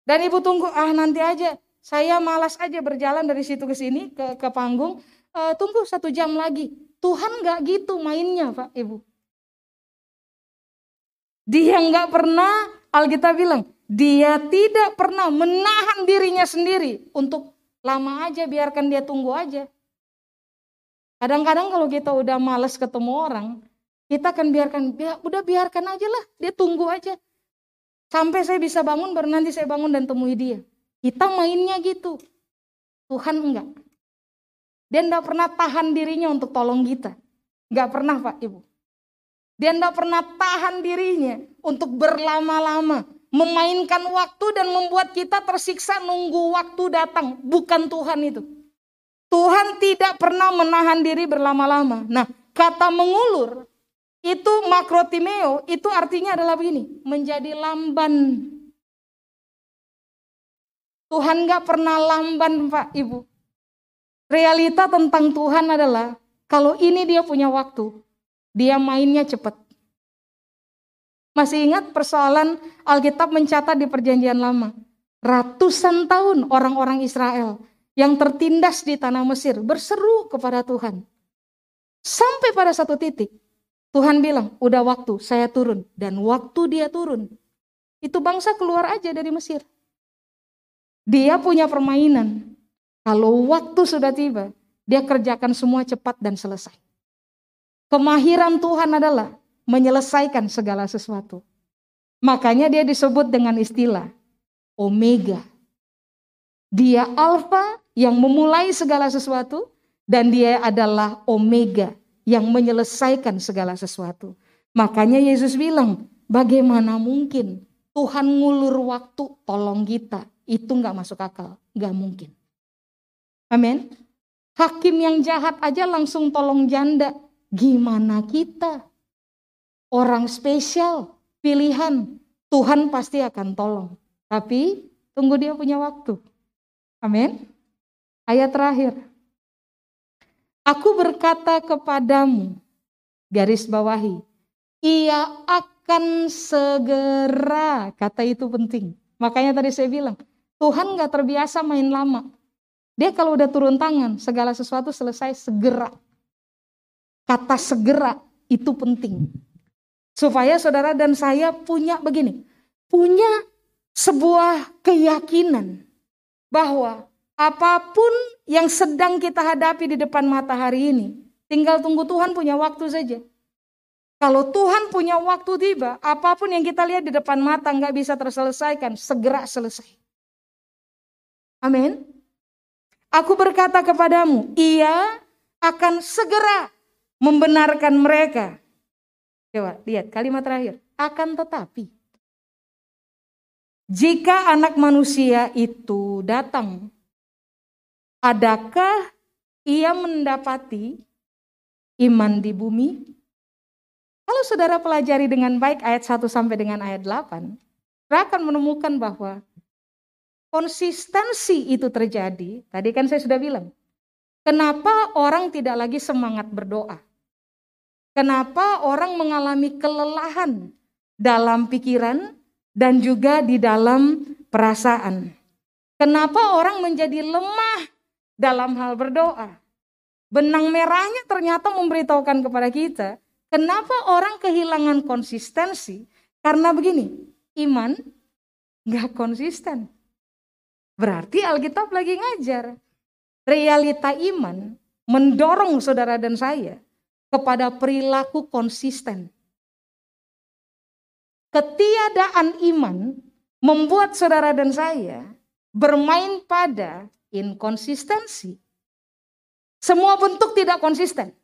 dan ibu tunggu ah nanti aja saya malas aja berjalan dari situ ke sini ke, ke panggung. E, tunggu satu jam lagi. Tuhan nggak gitu mainnya, Pak Ibu. Dia nggak pernah, Alkitab bilang, dia tidak pernah menahan dirinya sendiri untuk lama aja, biarkan dia tunggu aja. Kadang-kadang kalau kita udah males ketemu orang, kita akan biarkan, udah biarkan aja lah, dia tunggu aja. Sampai saya bisa bangun baru nanti saya bangun dan temui dia. Kita mainnya gitu. Tuhan enggak. Dia enggak pernah tahan dirinya untuk tolong kita. Enggak pernah Pak Ibu. Dia enggak pernah tahan dirinya untuk berlama-lama. Memainkan waktu dan membuat kita tersiksa nunggu waktu datang. Bukan Tuhan itu. Tuhan tidak pernah menahan diri berlama-lama. Nah, kata mengulur itu makrotimeo, itu artinya adalah begini, menjadi lamban. Tuhan gak pernah lamban Pak Ibu. Realita tentang Tuhan adalah kalau ini dia punya waktu, dia mainnya cepat. Masih ingat persoalan Alkitab mencatat di perjanjian lama. Ratusan tahun orang-orang Israel yang tertindas di tanah Mesir berseru kepada Tuhan. Sampai pada satu titik, Tuhan bilang, udah waktu saya turun. Dan waktu dia turun, itu bangsa keluar aja dari Mesir. Dia punya permainan. Kalau waktu sudah tiba, dia kerjakan semua cepat dan selesai. Kemahiran Tuhan adalah menyelesaikan segala sesuatu. Makanya dia disebut dengan istilah Omega. Dia Alfa yang memulai segala sesuatu dan dia adalah Omega yang menyelesaikan segala sesuatu. Makanya Yesus bilang, bagaimana mungkin Tuhan ngulur waktu tolong kita. Itu nggak masuk akal, nggak mungkin. Amin. Hakim yang jahat aja langsung tolong janda. Gimana kita? Orang spesial, pilihan. Tuhan pasti akan tolong. Tapi tunggu dia punya waktu. Amin. Ayat terakhir. Aku berkata kepadamu, garis bawahi, ia akan segera, kata itu penting. Makanya tadi saya bilang, Tuhan gak terbiasa main lama. Dia kalau udah turun tangan, segala sesuatu selesai segera. Kata segera itu penting. Supaya saudara dan saya punya begini, punya sebuah keyakinan bahwa apa pun yang sedang kita hadapi di depan matahari ini, tinggal tunggu Tuhan punya waktu saja. Kalau Tuhan punya waktu tiba, apa pun yang kita lihat di depan mata nggak bisa terselesaikan, segera selesai. Amin. Aku berkata kepadamu, ia akan segera membenarkan mereka. Coba lihat kalimat terakhir. Akan tetapi, jika anak manusia itu datang Adakah ia mendapati iman di bumi? Kalau saudara pelajari dengan baik ayat 1 sampai dengan ayat 8, saudara akan menemukan bahwa konsistensi itu terjadi. Tadi kan saya sudah bilang, kenapa orang tidak lagi semangat berdoa? Kenapa orang mengalami kelelahan dalam pikiran dan juga di dalam perasaan? Kenapa orang menjadi lemah dalam hal berdoa. Benang merahnya ternyata memberitahukan kepada kita, kenapa orang kehilangan konsistensi? Karena begini, iman nggak konsisten. Berarti Alkitab lagi ngajar. Realita iman mendorong saudara dan saya kepada perilaku konsisten. Ketiadaan iman membuat saudara dan saya bermain pada inkonsistensi. Semua bentuk tidak konsisten.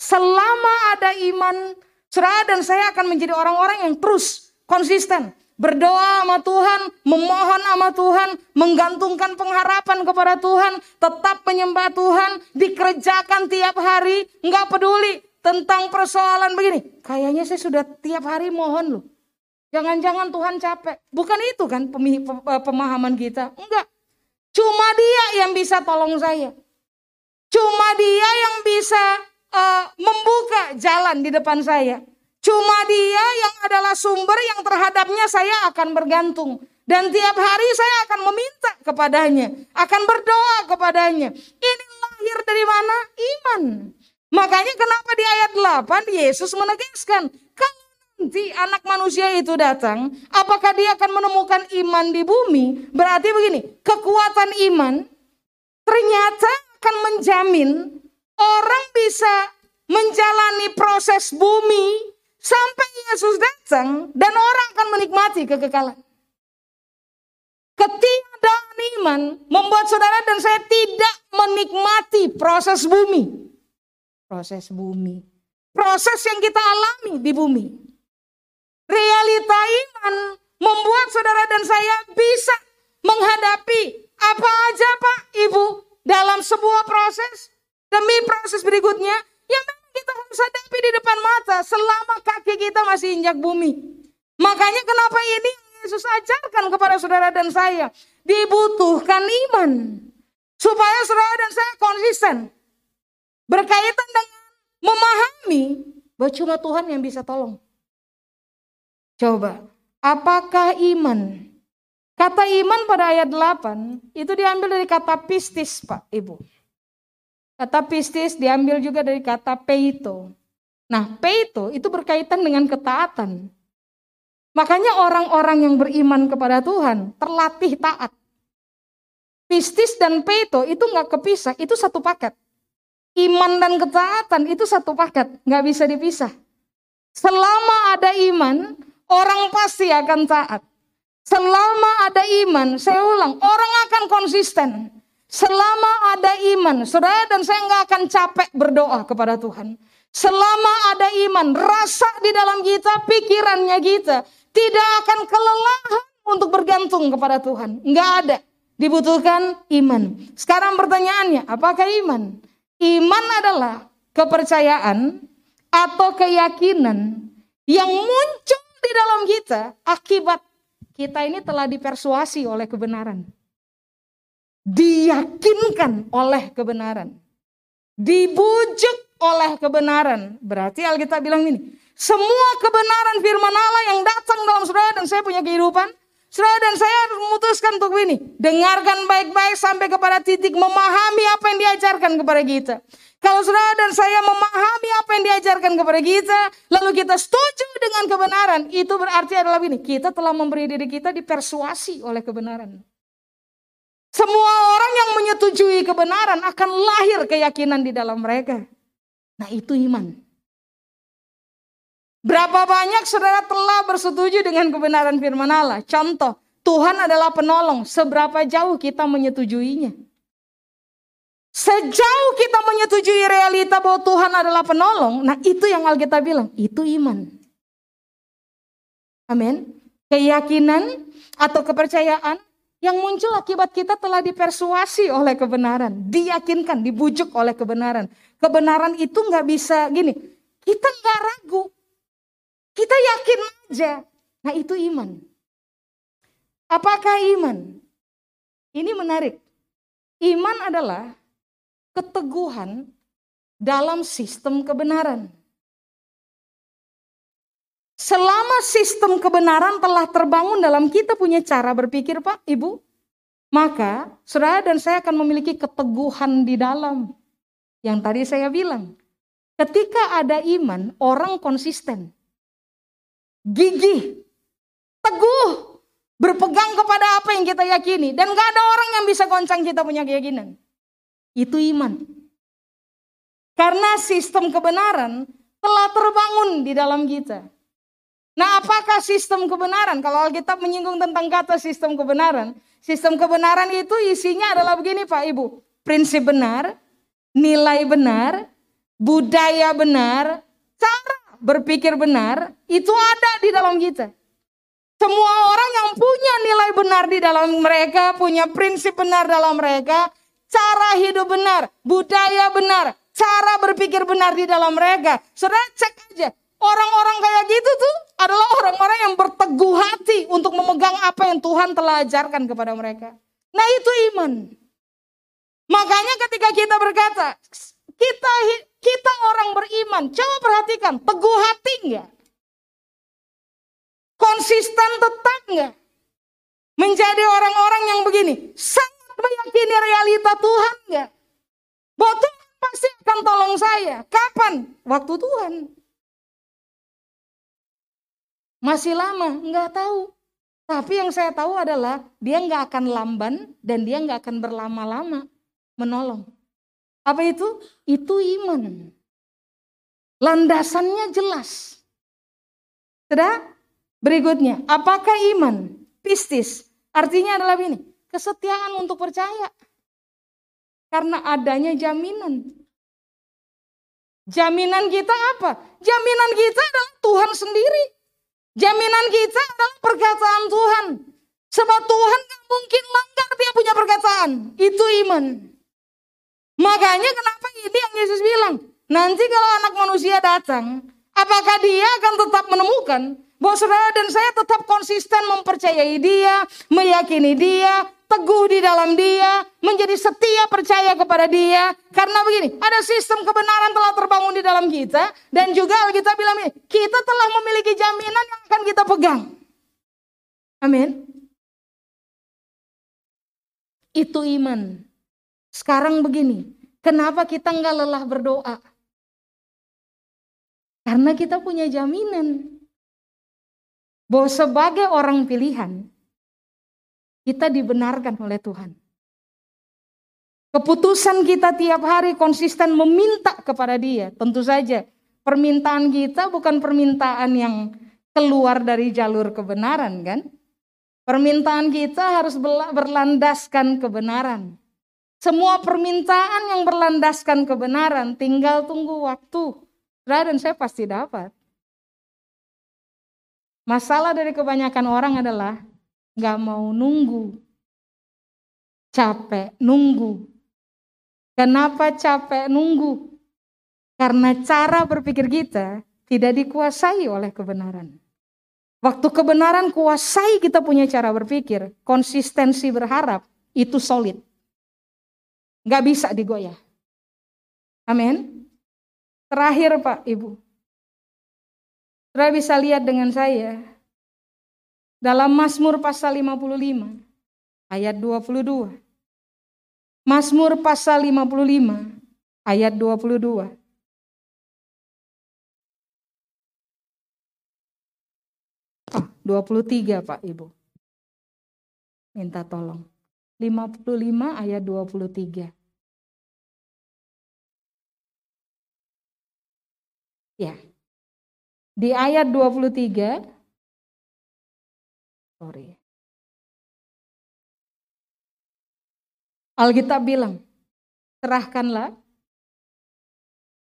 Selama ada iman, saudara dan saya akan menjadi orang-orang yang terus konsisten. Berdoa sama Tuhan, memohon sama Tuhan, menggantungkan pengharapan kepada Tuhan, tetap menyembah Tuhan, dikerjakan tiap hari, nggak peduli tentang persoalan begini. Kayaknya saya sudah tiap hari mohon loh. Jangan-jangan Tuhan capek. Bukan itu kan pemahaman kita. Enggak. Cuma dia yang bisa tolong saya. Cuma dia yang bisa uh, membuka jalan di depan saya. Cuma dia yang adalah sumber yang terhadapnya saya akan bergantung. Dan tiap hari saya akan meminta kepadanya. Akan berdoa kepadanya. Ini lahir dari mana? Iman. Makanya kenapa di ayat 8 Yesus menegaskan. Kalau nanti anak manusia itu datang, apakah dia akan menemukan iman di bumi? Berarti begini, kekuatan iman ternyata akan menjamin orang bisa menjalani proses bumi sampai Yesus datang dan orang akan menikmati kekekalan. Ketiadaan iman membuat saudara dan saya tidak menikmati proses bumi. Proses bumi. Proses yang kita alami di bumi. Realita iman kaki kita masih injak bumi. Makanya kenapa ini Yesus ajarkan kepada saudara dan saya dibutuhkan iman supaya saudara dan saya konsisten berkaitan dengan memahami bahwa cuma Tuhan yang bisa tolong. Coba, apakah iman? Kata iman pada ayat 8 itu diambil dari kata pistis, Pak, Ibu. Kata pistis diambil juga dari kata peito. Nah, peito itu berkaitan dengan ketaatan. Makanya orang-orang yang beriman kepada Tuhan terlatih taat. Pistis dan peito itu nggak kepisah, itu satu paket. Iman dan ketaatan itu satu paket, nggak bisa dipisah. Selama ada iman, orang pasti akan taat. Selama ada iman, saya ulang, orang akan konsisten. Selama ada iman, saudara dan saya nggak akan capek berdoa kepada Tuhan. Selama ada iman, rasa di dalam kita, pikirannya kita tidak akan kelelahan untuk bergantung kepada Tuhan. Nggak ada. Dibutuhkan iman. Sekarang pertanyaannya, apakah iman? Iman adalah kepercayaan atau keyakinan yang muncul di dalam kita akibat kita ini telah dipersuasi oleh kebenaran. Diyakinkan oleh kebenaran. Dibujuk oleh kebenaran. Berarti Alkitab bilang ini, semua kebenaran firman Allah yang datang dalam saudara dan saya punya kehidupan, Saudara dan saya memutuskan untuk ini. Dengarkan baik-baik sampai kepada titik memahami apa yang diajarkan kepada kita. Kalau saudara dan saya memahami apa yang diajarkan kepada kita, lalu kita setuju dengan kebenaran, itu berarti adalah ini. Kita telah memberi diri kita dipersuasi oleh kebenaran. Semua orang yang menyetujui kebenaran akan lahir keyakinan di dalam mereka. Nah itu iman. Berapa banyak saudara telah bersetuju dengan kebenaran firman Allah? Contoh, Tuhan adalah penolong. Seberapa jauh kita menyetujuinya? Sejauh kita menyetujui realita bahwa Tuhan adalah penolong, nah itu yang Alkitab bilang, itu iman. Amin. Keyakinan atau kepercayaan yang muncul akibat kita telah dipersuasi oleh kebenaran, diyakinkan, dibujuk oleh kebenaran. Kebenaran itu nggak bisa gini, kita nggak ragu, kita yakin aja. Nah itu iman. Apakah iman? Ini menarik. Iman adalah keteguhan dalam sistem kebenaran. Selama sistem kebenaran telah terbangun dalam kita punya cara berpikir Pak, Ibu, maka saudara dan saya akan memiliki keteguhan di dalam. Yang tadi saya bilang, ketika ada iman, orang konsisten gigih, teguh, berpegang kepada apa yang kita yakini. Dan gak ada orang yang bisa goncang kita punya keyakinan. Itu iman. Karena sistem kebenaran telah terbangun di dalam kita. Nah apakah sistem kebenaran? Kalau Alkitab menyinggung tentang kata sistem kebenaran. Sistem kebenaran itu isinya adalah begini Pak Ibu. Prinsip benar, nilai benar, budaya benar, cara berpikir benar itu ada di dalam kita. Semua orang yang punya nilai benar di dalam mereka, punya prinsip benar dalam mereka, cara hidup benar, budaya benar, cara berpikir benar di dalam mereka. Saudara cek aja, orang-orang kayak gitu tuh adalah orang-orang yang berteguh hati untuk memegang apa yang Tuhan telah ajarkan kepada mereka. Nah itu iman. Makanya ketika kita berkata, kita kita orang beriman, coba perhatikan, teguh hati enggak? Konsisten tetap enggak? Menjadi orang-orang yang begini, sangat meyakini realita Tuhan enggak? Bahwa Tuhan pasti akan tolong saya. Kapan? Waktu Tuhan. Masih lama, enggak tahu. Tapi yang saya tahu adalah dia enggak akan lamban dan dia enggak akan berlama-lama menolong. Apa itu? Itu iman. Landasannya jelas. Sudah? Berikutnya, apakah iman? Pistis. Artinya adalah ini, kesetiaan untuk percaya. Karena adanya jaminan. Jaminan kita apa? Jaminan kita adalah Tuhan sendiri. Jaminan kita adalah perkataan Tuhan. Sebab Tuhan gak mungkin langgar dia punya perkataan. Itu iman. Makanya kenapa ini yang Yesus bilang. Nanti kalau anak manusia datang, apakah dia akan tetap menemukan bahwa saudara dan saya tetap konsisten mempercayai dia, meyakini dia, teguh di dalam dia, menjadi setia percaya kepada dia. Karena begini, ada sistem kebenaran telah terbangun di dalam kita. Dan juga kita bilang kita telah memiliki jaminan yang akan kita pegang. Amin. Itu iman. Sekarang begini, kenapa kita nggak lelah berdoa? Karena kita punya jaminan bahwa sebagai orang pilihan, kita dibenarkan oleh Tuhan. Keputusan kita tiap hari konsisten meminta kepada Dia. Tentu saja, permintaan kita bukan permintaan yang keluar dari jalur kebenaran, kan? Permintaan kita harus berlandaskan kebenaran. Semua permintaan yang berlandaskan kebenaran tinggal tunggu waktu. Dan saya pasti dapat. Masalah dari kebanyakan orang adalah nggak mau nunggu. Capek nunggu. Kenapa capek nunggu? Karena cara berpikir kita tidak dikuasai oleh kebenaran. Waktu kebenaran kuasai kita punya cara berpikir, konsistensi berharap itu solid. Nggak bisa digoyah. Amin. Terakhir Pak Ibu. Saudara bisa lihat dengan saya dalam Mazmur pasal 55 ayat 22. Mazmur pasal 55 ayat 22. Oh, 23 Pak Ibu. Minta tolong. 55 ayat 23. Ya. Di ayat 23 Sorry. Alkitab bilang, serahkanlah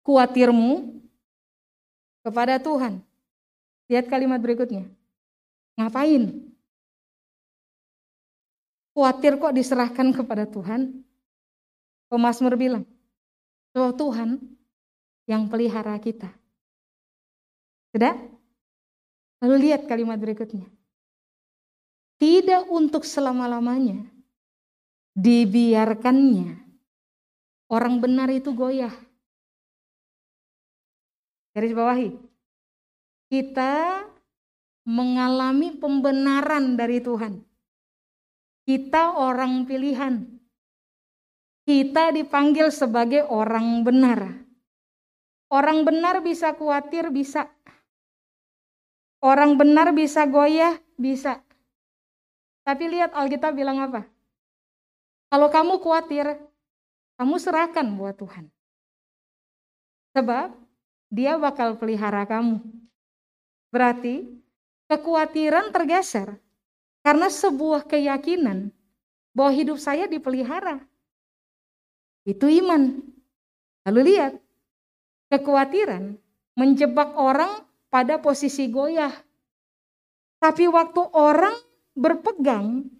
kuatirmu kepada Tuhan. Lihat kalimat berikutnya. Ngapain? Kuatir kok diserahkan kepada Tuhan? Pemasmur bilang, bahwa Tuhan yang pelihara kita. Sudah? Lalu lihat kalimat berikutnya tidak untuk selama-lamanya. Dibiarkannya. Orang benar itu goyah. Garis bawahi. Kita mengalami pembenaran dari Tuhan. Kita orang pilihan. Kita dipanggil sebagai orang benar. Orang benar bisa khawatir, bisa. Orang benar bisa goyah, bisa. Tapi lihat Alkitab bilang apa? Kalau kamu khawatir, kamu serahkan buat Tuhan. Sebab dia bakal pelihara kamu. Berarti kekhawatiran tergeser karena sebuah keyakinan bahwa hidup saya dipelihara. Itu iman. Lalu lihat, kekhawatiran menjebak orang pada posisi goyah. Tapi waktu orang berpegang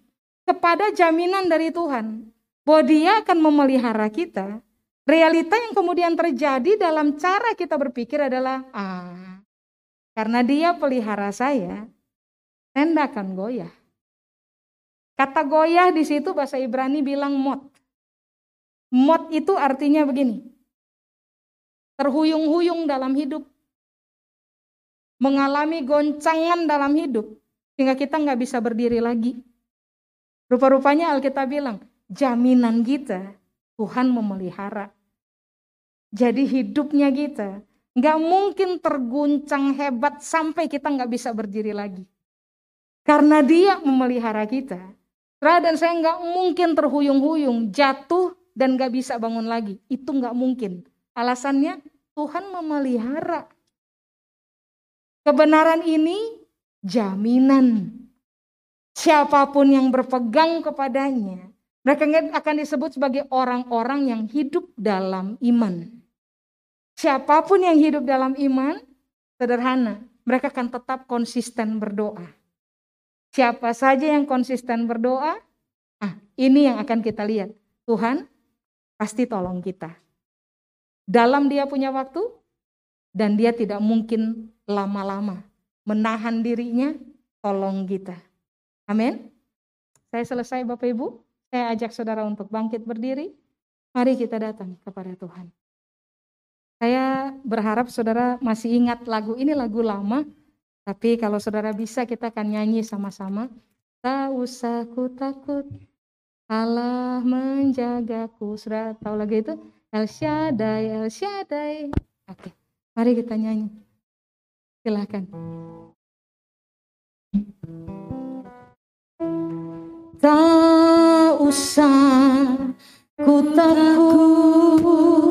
kepada jaminan dari Tuhan bahwa Dia akan memelihara kita, realita yang kemudian terjadi dalam cara kita berpikir adalah ah karena Dia pelihara saya, tenda akan goyah. Kata goyah di situ bahasa Ibrani bilang mot. Mot itu artinya begini. Terhuyung-huyung dalam hidup. Mengalami goncangan dalam hidup sehingga kita nggak bisa berdiri lagi. Rupa-rupanya Alkitab bilang, jaminan kita Tuhan memelihara. Jadi hidupnya kita nggak mungkin terguncang hebat sampai kita nggak bisa berdiri lagi. Karena dia memelihara kita. Ra dan saya nggak mungkin terhuyung-huyung, jatuh dan nggak bisa bangun lagi. Itu nggak mungkin. Alasannya Tuhan memelihara. Kebenaran ini jaminan. Siapa pun yang berpegang kepadanya, mereka akan disebut sebagai orang-orang yang hidup dalam iman. Siapa pun yang hidup dalam iman, sederhana, mereka akan tetap konsisten berdoa. Siapa saja yang konsisten berdoa, ah ini yang akan kita lihat. Tuhan pasti tolong kita. Dalam dia punya waktu, dan dia tidak mungkin lama-lama menahan dirinya, tolong kita. Amin. Saya selesai Bapak Ibu. Saya ajak saudara untuk bangkit berdiri. Mari kita datang kepada Tuhan. Saya berharap saudara masih ingat lagu ini lagu lama. Tapi kalau saudara bisa kita akan nyanyi sama-sama. Tak usah ku takut, Allah menjagaku. Saudara tahu lagi itu? El Shaddai, El Shaddai. Oke, mari kita nyanyi. Silahkan. Tak usah ku takut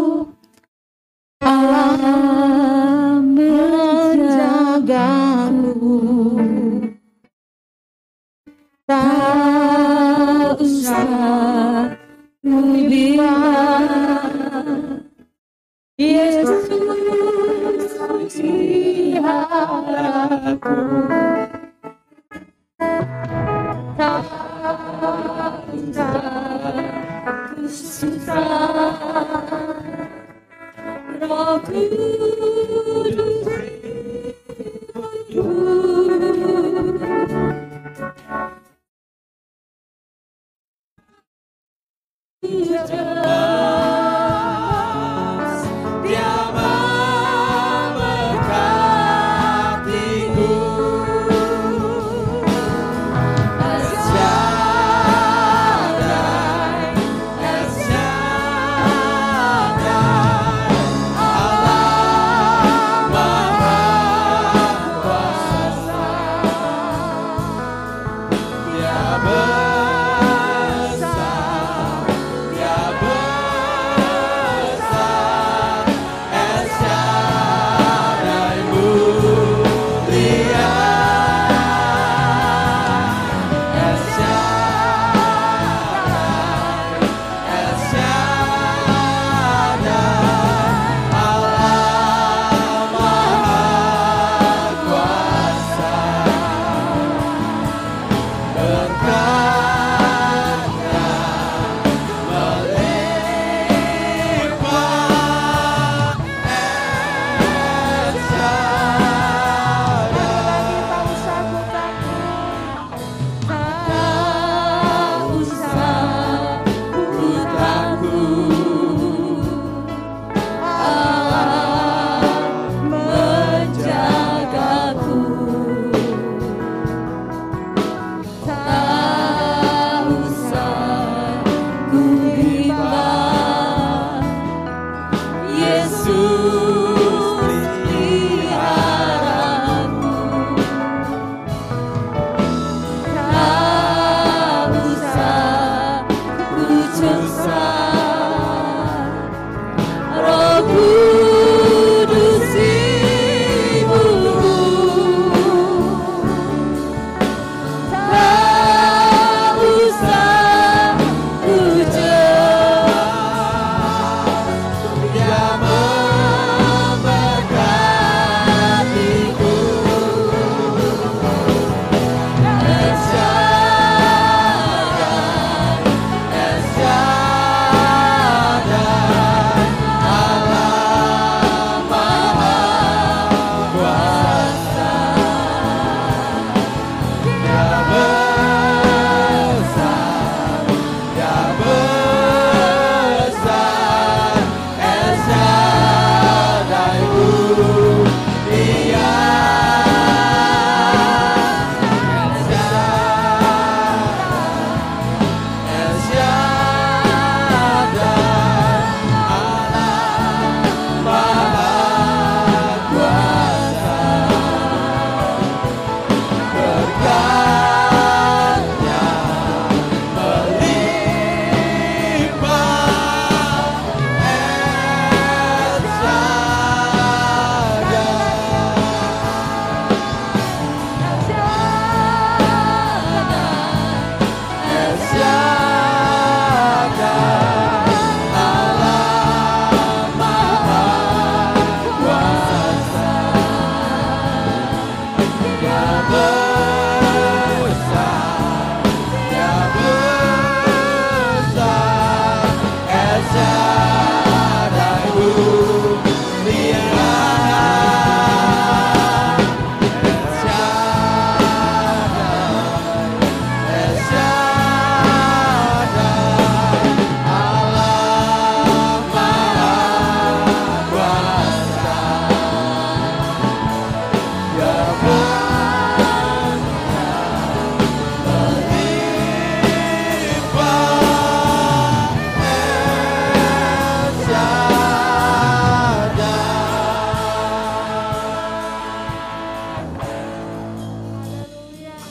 Father.